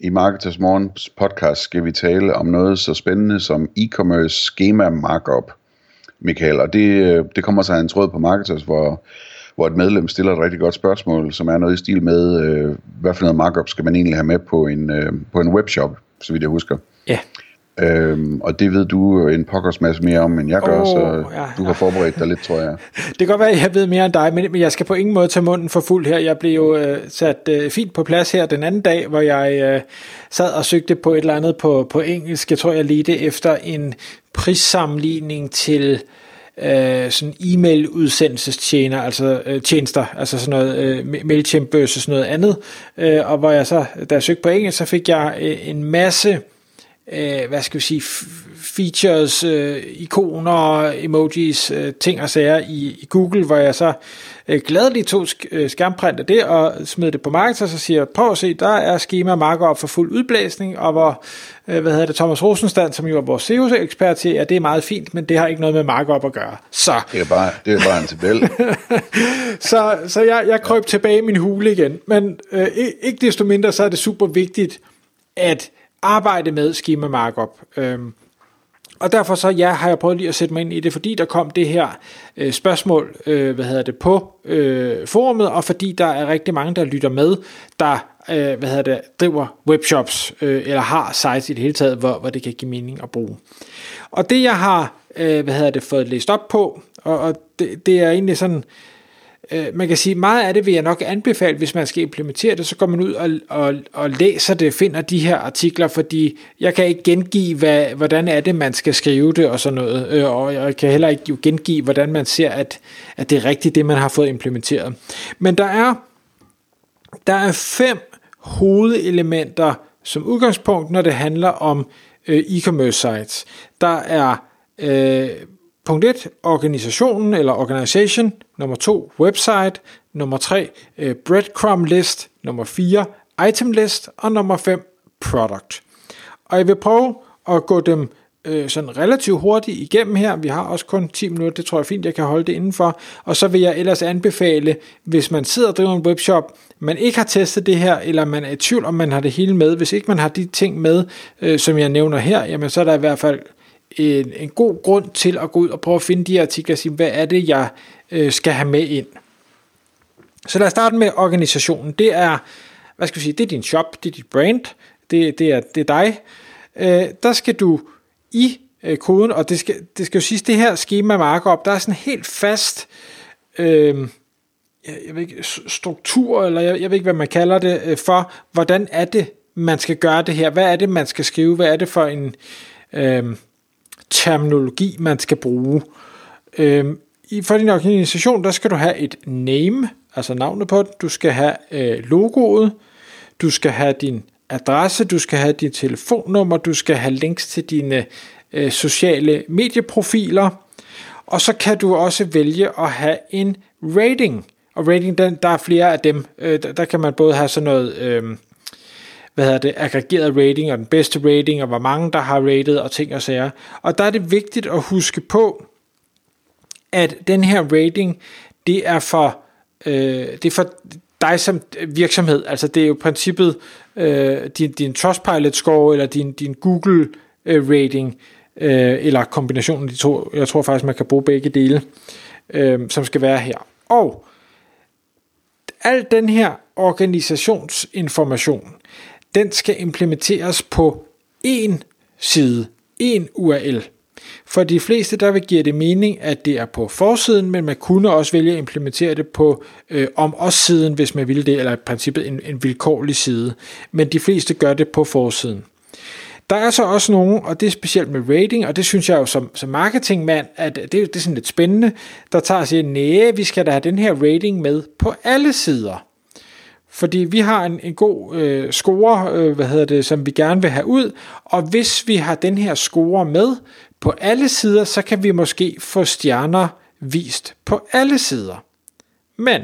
i Marketers Morgens podcast skal vi tale om noget så spændende som e-commerce schema markup, Michael. Og det, øh, det kommer sig af en tråd på Marketers, hvor, hvor et medlem stiller et rigtig godt spørgsmål, som er noget i stil med, øh, hvad for noget markup skal man egentlig have med på en, øh, på en webshop, så vidt jeg husker. Ja. Øhm, og det ved du en pokkers masse mere om, end jeg gør, Åh, så ja, du har forberedt dig lidt, tror jeg. Det kan godt være, at jeg ved mere end dig, men men jeg skal på ingen måde tage munden for fuld her. Jeg blev jo øh, sat øh, fint på plads her den anden dag, hvor jeg øh, sad og søgte på et eller andet på, på engelsk. Jeg tror, jeg ledte efter en prissammenligning til øh, sådan e-mail udsendelsestjener, altså øh, tjenester, altså sådan noget øh, MailChimp versus noget andet. Øh, og hvor jeg så, da jeg søgte på engelsk, så fik jeg øh, en masse øh, hvad skal vi sige, features, øh, ikoner, emojis, øh, ting og sager i, i Google, hvor jeg så øh, gladeligt tog sk- øh, skærmprint af det og smed det på markedet, og så siger prøv at se, der er schema markup for fuld udblæsning, og hvor, øh, hvad hedder det, Thomas Rosenstand, som jo er vores SEO-ekspert til, at det er meget fint, men det har ikke noget med markup at gøre. Så, Det er bare, det er bare en tabel. så, så jeg, jeg krøb tilbage i min hule igen, men øh, ikke desto mindre, så er det super vigtigt, at arbejde med schema markup. Øhm, og derfor så ja, har jeg prøvet lige at sætte mig ind i det, fordi der kom det her øh, spørgsmål, øh, hvad hedder det, på øh, forumet, og fordi der er rigtig mange, der lytter med, der øh, hvad hedder det, driver webshops, øh, eller har sites i det hele taget, hvor, hvor det kan give mening at bruge. Og det jeg har, øh, hvad hedder det, fået læst op på, og, og det, det er egentlig sådan, øh, Øh, man kan sige, meget af det vil jeg nok anbefale, hvis man skal implementere det, så går man ud og, og, og læser det, finder de her artikler, fordi jeg kan ikke gengive, hvad, hvordan er det, man skal skrive det og sådan noget, øh, og jeg kan heller ikke jo gengive, hvordan man ser, at, at det er rigtigt, det man har fået implementeret. Men der er, der er fem hovedelementer som udgangspunkt, når det handler om øh, e-commerce sites. Der er øh, Punkt 1, organisationen eller organisation Nummer 2, website. Nummer 3, øh, breadcrumb list. Nummer 4, item list. Og nummer 5, product. Og jeg vil prøve at gå dem øh, sådan relativt hurtigt igennem her. Vi har også kun 10 minutter, det tror jeg fint, jeg kan holde det indenfor. Og så vil jeg ellers anbefale, hvis man sidder og driver en webshop, man ikke har testet det her, eller man er i tvivl om man har det hele med. Hvis ikke man har de ting med, øh, som jeg nævner her, jamen så er der i hvert fald en, en god grund til at gå ud og prøve at finde de artikler og sige, hvad er det, jeg øh, skal have med ind. Så lad os starte med organisationen. Det er, hvad skal vi sige, det er din shop, det er dit brand, det, det, er, det er dig. Øh, der skal du i øh, koden, og det skal, det skal jo sige, det her schema markup, der er sådan helt fast øh, jeg ved ikke, struktur, eller jeg, jeg ved ikke, hvad man kalder det, øh, for hvordan er det, man skal gøre det her. Hvad er det, man skal skrive? Hvad er det for en... Øh, terminologi, man skal bruge. Øhm, for din organisation, der skal du have et name, altså navnet på det, du skal have øh, logoet, du skal have din adresse, du skal have dit telefonnummer, du skal have links til dine øh, sociale medieprofiler, og så kan du også vælge at have en rating. Og rating, den, der er flere af dem. Øh, der, der kan man både have sådan noget... Øh, hvad hedder det, aggregeret rating og den bedste rating, og hvor mange der har rated og ting og sager. Og der er det vigtigt at huske på, at den her rating, det er for, øh, det er for dig som virksomhed. Altså det er jo princippet øh, din, din Trustpilot score, eller din, din Google øh, rating, øh, eller kombinationen af de to. Jeg tror faktisk, man kan bruge begge dele, øh, som skal være her. Og al den her organisationsinformation, den skal implementeres på én side, én URL. For de fleste, der vil give det mening, at det er på forsiden, men man kunne også vælge at implementere det på øh, om os siden, hvis man ville det, eller i princippet en, en vilkårlig side. Men de fleste gør det på forsiden. Der er så også nogen, og det er specielt med rating, og det synes jeg jo som, som marketingmand, at det, det er sådan lidt spændende, der tager og siger, nej, vi skal da have den her rating med på alle sider. Fordi vi har en, en god øh, score, øh, hvad hedder det, som vi gerne vil have ud, og hvis vi har den her score med på alle sider, så kan vi måske få stjerner vist på alle sider. Men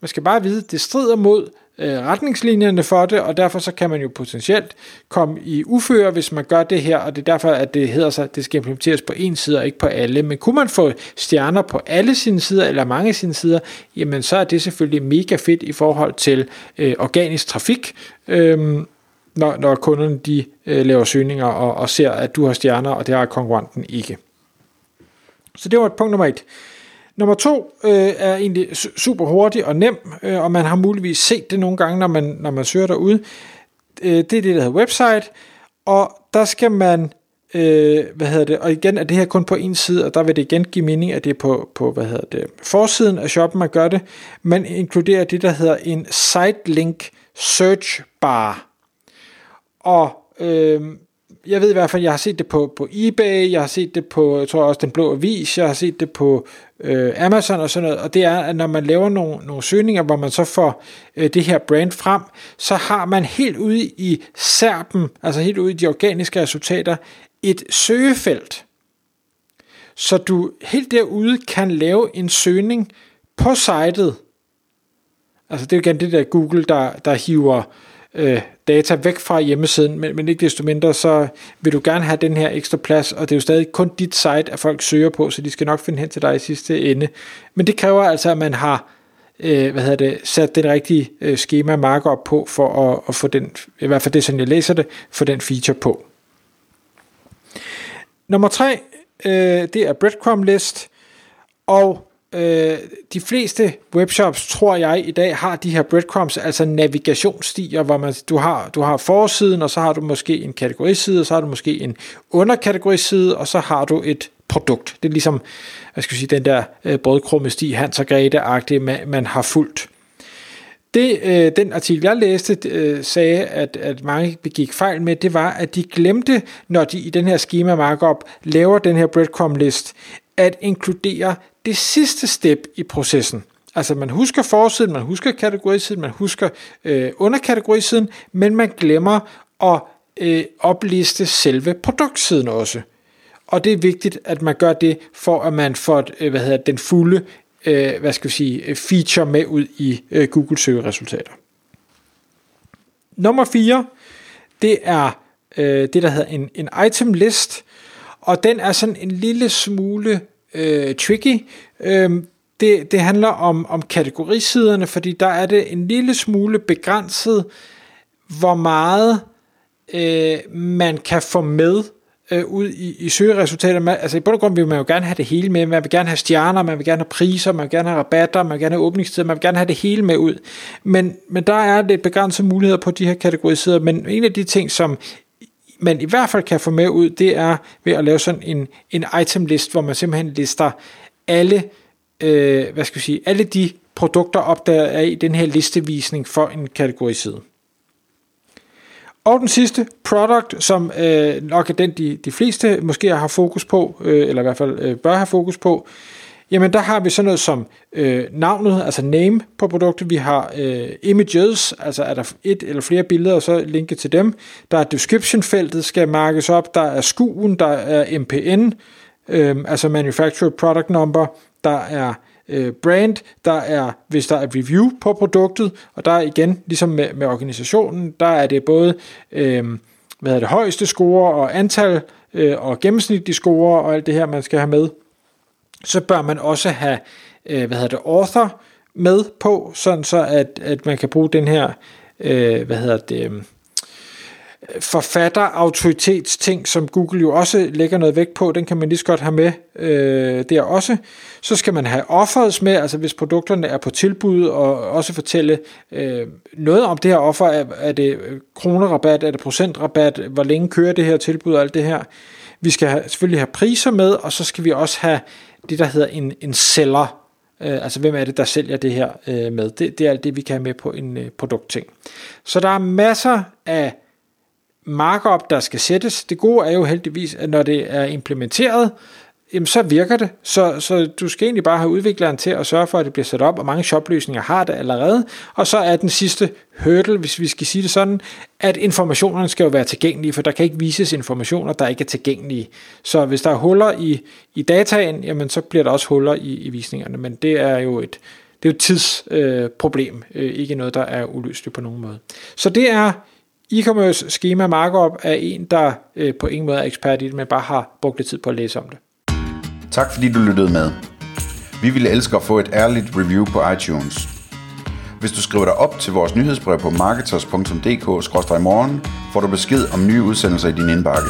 man skal bare vide, det strider mod øh, retningslinjerne for det, og derfor så kan man jo potentielt komme i uføre, hvis man gør det her, og det er derfor, at det hedder sig, at det skal implementeres på en side og ikke på alle. Men kunne man få stjerner på alle sine sider, eller mange af sine sider, jamen så er det selvfølgelig mega fedt i forhold til øh, organisk trafik, øh, når, når kunderne de øh, laver søgninger og, og ser, at du har stjerner, og det har konkurrenten ikke. Så det var et punkt nummer et. Nummer to øh, er egentlig super hurtig og nem, øh, og man har muligvis set det nogle gange, når man, når man søger derude. Øh, det er det, der hedder website, og der skal man, øh, hvad hedder det, og igen er det her kun på en side, og der vil det igen give mening, at det er på, på hvad hedder det, forsiden af shoppen, man gør det. Man inkluderer det, der hedder en site link search bar. Og øh, jeg ved i hvert fald, jeg har set det på, på eBay, jeg har set det på, jeg tror også, Den Blå Avis, jeg har set det på øh, Amazon og sådan noget, og det er, at når man laver nogle, nogle søgninger, hvor man så får øh, det her brand frem, så har man helt ude i serpen, altså helt ude i de organiske resultater, et søgefelt. Så du helt derude kan lave en søgning på sitet. Altså det er jo igen det der Google, der, der hiver øh, data væk fra hjemmesiden, men, men ikke desto mindre, så vil du gerne have den her ekstra plads, og det er jo stadig kun dit site, at folk søger på, så de skal nok finde hen til dig i sidste ende. Men det kræver altså, at man har øh, hvad hedder det, sat den rigtige øh, schema markup på, for at, at få den, i hvert fald det, som jeg læser det, få den feature på. Nummer tre, øh, det er breadcrumb list, og øh, de fleste webshops, tror jeg, i dag har de her breadcrumbs, altså navigationsstier, hvor man, du, har, du har forsiden, og så har du måske en kategoriside, og så har du måske en underkategoriside, og så har du et produkt. Det er ligesom, hvad skal jeg sige, den der øh, brødkrumme sti, Hans og Grete-agtige, man, man har fulgt. Det, øh, den artikel, jeg læste, øh, sagde, at, at mange begik fejl med, det var, at de glemte, når de i den her schema markup laver den her breadcrumb list, at inkludere det sidste step i processen. Altså man husker forsiden, man husker kategorisiden, man husker øh, underkategorisiden, men man glemmer at øh, opliste selve produktsiden også. Og det er vigtigt, at man gør det, for at man får øh, hvad hedder, den fulde øh, hvad skal vi sige, øh, feature med ud i øh, Google søgeresultater. Nummer 4, det er øh, det, der hedder en, en item list, og den er sådan en lille smule øh, tricky. Øh, det, det handler om, om kategorisiderne, fordi der er det en lille smule begrænset, hvor meget øh, man kan få med øh, ud i, i søgeresultater. Altså i bund og grund vil man jo gerne have det hele med. Man vil gerne have stjerner, man vil gerne have priser, man vil gerne have rabatter, man vil gerne have åbningstider, man vil gerne have det hele med ud. Men, men der er lidt begrænsede muligheder på de her kategoriserede, men en af de ting, som man i hvert fald kan få med ud, det er ved at lave sådan en, en item list, hvor man simpelthen lister alle, øh, hvad skal jeg sige, alle de produkter op, der er i den her listevisning for en kategoriside. Og den sidste, product, som øh, nok er den, de, de fleste måske har fokus på, øh, eller i hvert fald øh, bør have fokus på, jamen der har vi sådan noget som øh, navnet, altså name på produktet. Vi har øh, images, altså er der et eller flere billeder, og så linke til dem. Der er description-feltet, skal markes op. Der er skuen, der er MPN, øh, altså manufacturer product number. Der er øh, brand, der er, hvis der er review på produktet, og der er igen, ligesom med, med organisationen, der er det både øh, hvad er det, højeste score og antal øh, og gennemsnitlige score og alt det her, man skal have med. Så bør man også have, øh, hvad hedder det, author med på, sådan så at, at man kan bruge den her, øh, hvad hedder det, øh, forfatterautoritetsting, som Google jo også lægger noget vægt på, den kan man lige så godt have med øh, der også. Så skal man have offers med, altså hvis produkterne er på tilbud, og også fortælle øh, noget om det her offer. Er, er det kronerabat, er det procentrabat, hvor længe kører det her tilbud og alt det her. Vi skal have, selvfølgelig have priser med, og så skal vi også have det, der hedder en, en seller, øh, altså hvem er det, der sælger det her øh, med. Det, det er alt det, vi kan have med på en øh, produktting. Så der er masser af markup, der skal sættes. Det gode er jo heldigvis, at når det er implementeret jamen så virker det. Så, så du skal egentlig bare have udvikleren til at sørge for, at det bliver sat op, og mange shopløsninger har det allerede. Og så er den sidste hurdle, hvis vi skal sige det sådan, at informationerne skal jo være tilgængelige, for der kan ikke vises informationer, der ikke er tilgængelige. Så hvis der er huller i, i dataen, jamen så bliver der også huller i, i visningerne, men det er jo et, det er jo et tidsproblem, øh, øh, ikke noget, der er uløseligt på nogen måde. Så det er e-commerce schema markup er en, der øh, på ingen måde er ekspert i det, men bare har brugt lidt tid på at læse om det. Tak fordi du lyttede med. Vi ville elske at få et ærligt review på iTunes. Hvis du skriver dig op til vores nyhedsbrev på marketers.dk-morgen, får du besked om nye udsendelser i din indbakke.